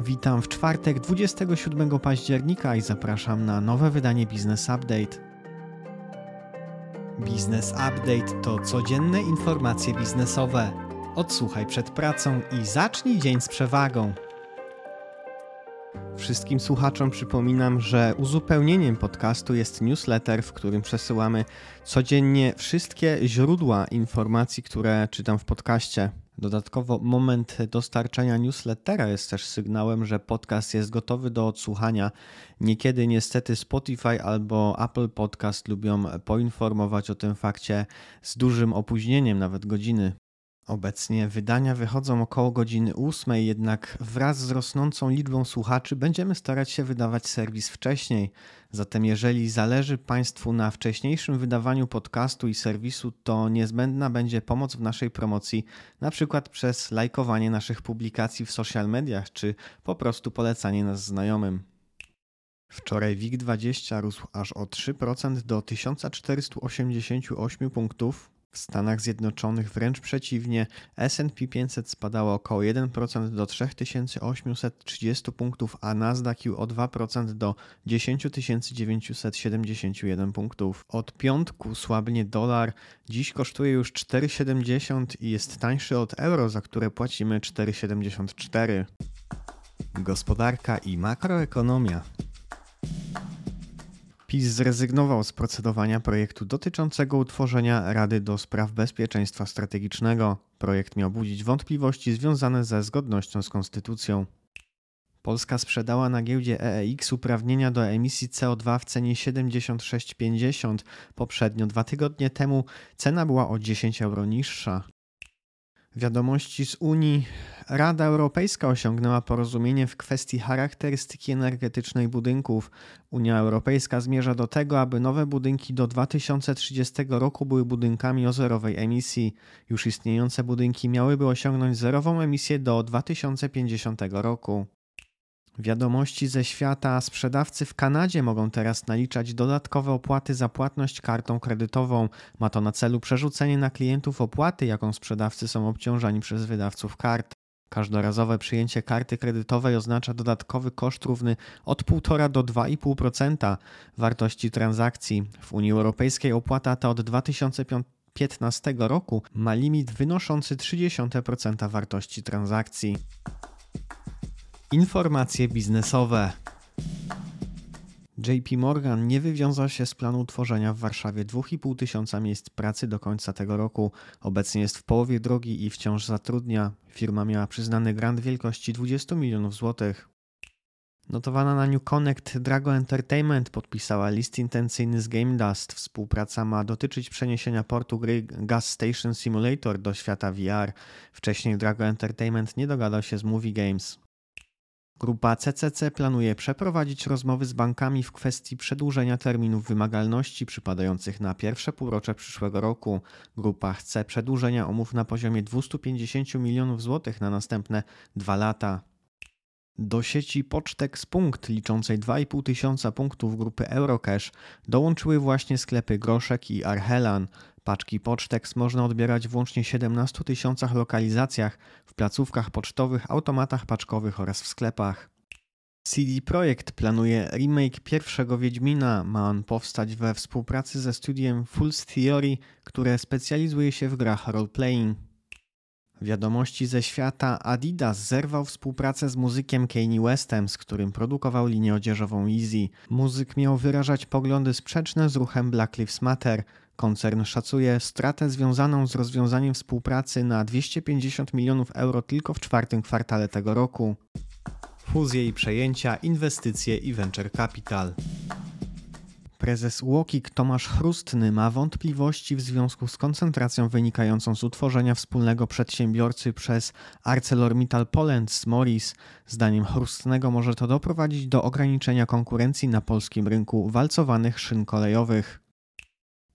Witam w czwartek 27 października i zapraszam na nowe wydanie Business Update. Business Update to codzienne informacje biznesowe. Odsłuchaj przed pracą i zacznij dzień z przewagą. Wszystkim słuchaczom przypominam, że uzupełnieniem podcastu jest newsletter, w którym przesyłamy codziennie wszystkie źródła informacji, które czytam w podcaście. Dodatkowo moment dostarczania newslettera jest też sygnałem, że podcast jest gotowy do odsłuchania. Niekiedy niestety Spotify albo Apple Podcast lubią poinformować o tym fakcie z dużym opóźnieniem, nawet godziny. Obecnie wydania wychodzą około godziny 8, jednak wraz z rosnącą liczbą słuchaczy będziemy starać się wydawać serwis wcześniej. Zatem jeżeli zależy Państwu na wcześniejszym wydawaniu podcastu i serwisu, to niezbędna będzie pomoc w naszej promocji, na przykład przez lajkowanie naszych publikacji w social mediach, czy po prostu polecanie nas znajomym. Wczoraj WIG20 rósł aż o 3% do 1488 punktów, w Stanach Zjednoczonych wręcz przeciwnie, S&P 500 spadało około 1% do 3830 punktów, a Nasdaq o 2% do 10971 punktów. Od piątku słabnie dolar, dziś kosztuje już 4,70 i jest tańszy od euro, za które płacimy 4,74. Gospodarka i makroekonomia. PiS zrezygnował z procedowania projektu dotyczącego utworzenia Rady do Spraw Bezpieczeństwa Strategicznego. Projekt miał budzić wątpliwości związane ze zgodnością z konstytucją. Polska sprzedała na giełdzie EEX uprawnienia do emisji CO2 w cenie 76,50. Poprzednio dwa tygodnie temu cena była o 10 euro niższa. Wiadomości z Unii. Rada Europejska osiągnęła porozumienie w kwestii charakterystyki energetycznej budynków. Unia Europejska zmierza do tego, aby nowe budynki do 2030 roku były budynkami o zerowej emisji. Już istniejące budynki miałyby osiągnąć zerową emisję do 2050 roku. Wiadomości ze świata sprzedawcy w Kanadzie mogą teraz naliczać dodatkowe opłaty za płatność kartą kredytową. Ma to na celu przerzucenie na klientów opłaty, jaką sprzedawcy są obciążani przez wydawców kart. Każdorazowe przyjęcie karty kredytowej oznacza dodatkowy koszt równy od 1,5 do 2,5% wartości transakcji. W Unii Europejskiej opłata ta od 2015 roku ma limit wynoszący 0,3% wartości transakcji. Informacje biznesowe. JP Morgan nie wywiązał się z planu tworzenia w Warszawie 2,5 tysiąca miejsc pracy do końca tego roku. Obecnie jest w połowie drogi i wciąż zatrudnia. Firma miała przyznany grant wielkości 20 milionów złotych. Notowana na New Connect Drago Entertainment podpisała list intencyjny z Game Dust. Współpraca ma dotyczyć przeniesienia portu gry Gas Station Simulator do świata VR. Wcześniej Drago Entertainment nie dogadał się z Movie Games. Grupa CCC planuje przeprowadzić rozmowy z bankami w kwestii przedłużenia terminów wymagalności przypadających na pierwsze półrocze przyszłego roku. Grupa chce przedłużenia umów na poziomie 250 milionów złotych na następne dwa lata. Do sieci Pocztek Punkt liczącej 2,5 tysiąca punktów grupy Eurocash dołączyły właśnie sklepy Groszek i Arhelan. Paczki Pocztex można odbierać w łącznie 17 tysiącach lokalizacjach, w placówkach pocztowych, automatach paczkowych oraz w sklepach. CD Projekt planuje remake pierwszego Wiedźmina. Ma on powstać we współpracy ze studiem Fool's Theory, które specjalizuje się w grach roleplaying. Wiadomości ze świata Adidas zerwał współpracę z muzykiem Kanye Westem, z którym produkował linię odzieżową Easy. Muzyk miał wyrażać poglądy sprzeczne z ruchem Black Lives Matter. Koncern szacuje stratę związaną z rozwiązaniem współpracy na 250 milionów euro tylko w czwartym kwartale tego roku. Fuzje i przejęcia, inwestycje i venture capital. Prezes Łokik Tomasz Chrustny ma wątpliwości w związku z koncentracją wynikającą z utworzenia wspólnego przedsiębiorcy przez ArcelorMittal Poland Morris. Zdaniem Chrustnego może to doprowadzić do ograniczenia konkurencji na polskim rynku walcowanych szyn kolejowych.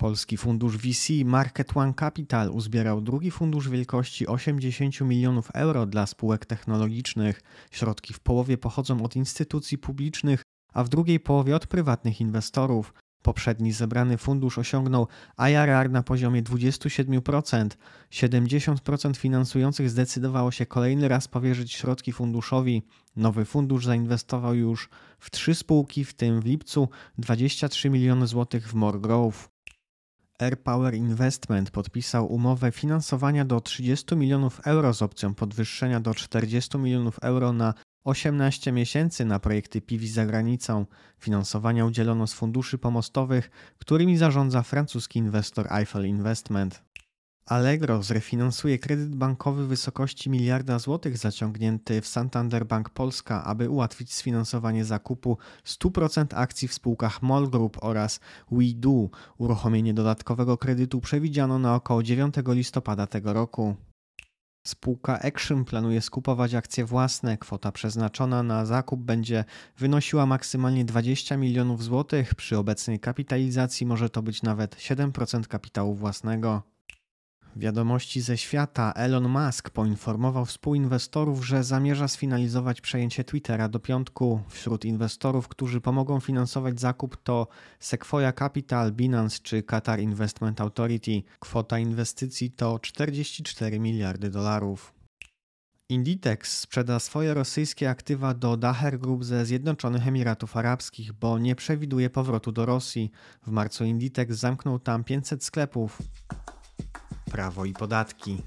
Polski fundusz VC Market One Capital uzbierał drugi fundusz wielkości 80 milionów euro dla spółek technologicznych. Środki w połowie pochodzą od instytucji publicznych, a w drugiej połowie od prywatnych inwestorów. Poprzedni zebrany fundusz osiągnął IRR na poziomie 27%. 70% finansujących zdecydowało się kolejny raz powierzyć środki funduszowi. Nowy fundusz zainwestował już w trzy spółki, w tym w lipcu 23 miliony złotych w Morgrove. AirPower Investment podpisał umowę finansowania do 30 milionów euro z opcją podwyższenia do 40 milionów euro na 18 miesięcy na projekty PIWI za granicą. Finansowania udzielono z funduszy pomostowych, którymi zarządza francuski inwestor Eiffel Investment. Allegro zrefinansuje kredyt bankowy w wysokości miliarda złotych zaciągnięty w Santander Bank Polska, aby ułatwić sfinansowanie zakupu 100% akcji w spółkach MOL Group oraz WeDo. Uruchomienie dodatkowego kredytu przewidziano na około 9 listopada tego roku. Spółka Action planuje skupować akcje własne. Kwota przeznaczona na zakup będzie wynosiła maksymalnie 20 milionów złotych. Przy obecnej kapitalizacji może to być nawet 7% kapitału własnego. Wiadomości ze świata Elon Musk poinformował współinwestorów, że zamierza sfinalizować przejęcie Twittera do piątku. Wśród inwestorów, którzy pomogą finansować zakup to Sequoia Capital, Binance czy Qatar Investment Authority. Kwota inwestycji to 44 miliardy dolarów. Inditex sprzeda swoje rosyjskie aktywa do Daher Group ze Zjednoczonych Emiratów Arabskich, bo nie przewiduje powrotu do Rosji. W marcu Inditex zamknął tam 500 sklepów prawo i podatki.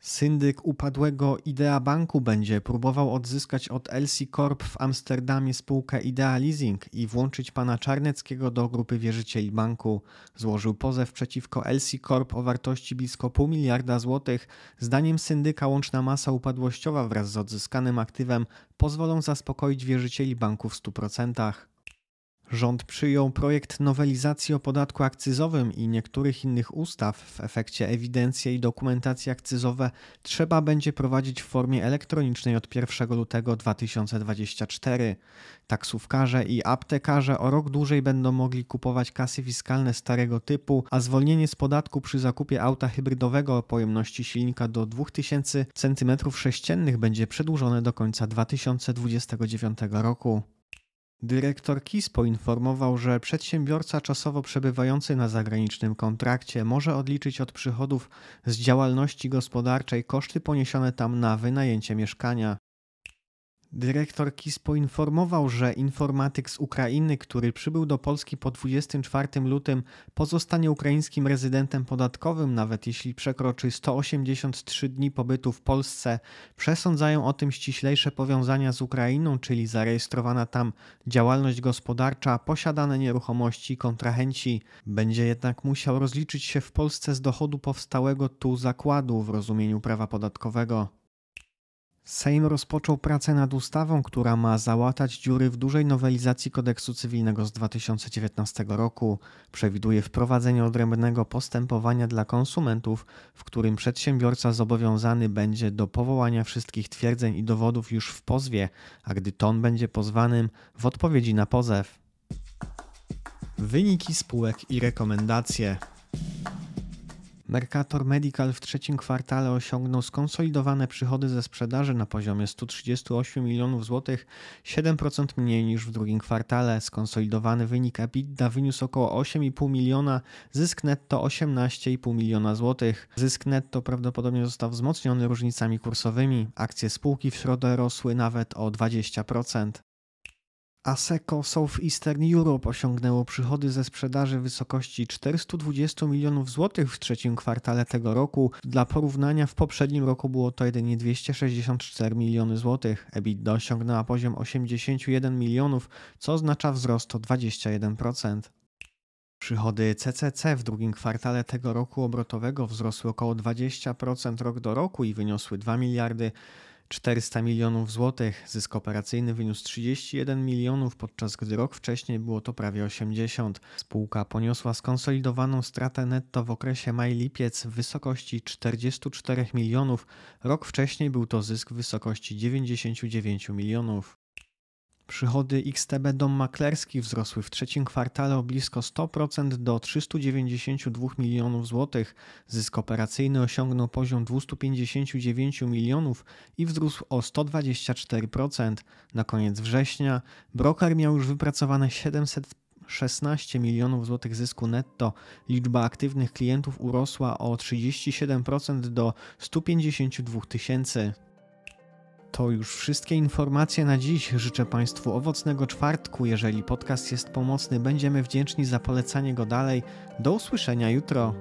Syndyk upadłego Idea Banku będzie próbował odzyskać od LC Corp w Amsterdamie spółkę Idea Leasing i włączyć pana Czarneckiego do grupy wierzycieli banku. Złożył pozew przeciwko LC Corp o wartości blisko pół miliarda złotych. Zdaniem syndyka łączna masa upadłościowa wraz z odzyskanym aktywem pozwolą zaspokoić wierzycieli banku w 100%. Rząd przyjął projekt nowelizacji o podatku akcyzowym i niektórych innych ustaw. W efekcie ewidencje i dokumentacje akcyzowe trzeba będzie prowadzić w formie elektronicznej od 1 lutego 2024. Taksówkarze i aptekarze o rok dłużej będą mogli kupować kasy fiskalne starego typu, a zwolnienie z podatku przy zakupie auta hybrydowego o pojemności silnika do 2000 cm3 będzie przedłużone do końca 2029 roku. Dyrektor KIS poinformował, że przedsiębiorca czasowo przebywający na zagranicznym kontrakcie może odliczyć od przychodów z działalności gospodarczej koszty poniesione tam na wynajęcie mieszkania. Dyrektor KIS poinformował, że informatyk z Ukrainy, który przybył do Polski po 24 lutym, pozostanie ukraińskim rezydentem podatkowym, nawet jeśli przekroczy 183 dni pobytu w Polsce. Przesądzają o tym ściślejsze powiązania z Ukrainą, czyli zarejestrowana tam działalność gospodarcza, posiadane nieruchomości, kontrahenci. Będzie jednak musiał rozliczyć się w Polsce z dochodu powstałego tu zakładu w rozumieniu prawa podatkowego. Sejm rozpoczął pracę nad ustawą, która ma załatać dziury w dużej nowelizacji kodeksu cywilnego z 2019 roku. Przewiduje wprowadzenie odrębnego postępowania dla konsumentów, w którym przedsiębiorca zobowiązany będzie do powołania wszystkich twierdzeń i dowodów już w pozwie, a gdy ton będzie pozwanym, w odpowiedzi na pozew. Wyniki spółek i rekomendacje. Mercator Medical w trzecim kwartale osiągnął skonsolidowane przychody ze sprzedaży na poziomie 138 milionów złotych, 7% mniej niż w drugim kwartale. Skonsolidowany wynik EBITDA wyniósł około 8,5 miliona, zysk netto 18,5 miliona złotych. Zysk netto prawdopodobnie został wzmocniony różnicami kursowymi. Akcje spółki w środę rosły nawet o 20%. Aseco Southeastern Europe osiągnęło przychody ze sprzedaży w wysokości 420 milionów złotych w trzecim kwartale tego roku. Dla porównania w poprzednim roku było to jedynie 264 miliony złotych. EBITDA osiągnęła poziom 81 milionów, co oznacza wzrost o 21%. Przychody CCC w drugim kwartale tego roku obrotowego wzrosły około 20% rok do roku i wyniosły 2 miliardy 400 milionów złotych. Zysk operacyjny wyniósł 31 milionów, podczas gdy rok wcześniej było to prawie 80. Spółka poniosła skonsolidowaną stratę netto w okresie maj-lipiec w wysokości 44 milionów. Rok wcześniej był to zysk w wysokości 99 milionów. Przychody XTB Dom Maklerski wzrosły w trzecim kwartale o blisko 100% do 392 milionów złotych. Zysk operacyjny osiągnął poziom 259 milionów i wzrósł o 124%. Na koniec września broker miał już wypracowane 716 milionów złotych zysku netto. Liczba aktywnych klientów urosła o 37% do 152 tysięcy. To już wszystkie informacje na dziś. Życzę Państwu owocnego czwartku. Jeżeli podcast jest pomocny, będziemy wdzięczni za polecanie go dalej. Do usłyszenia jutro.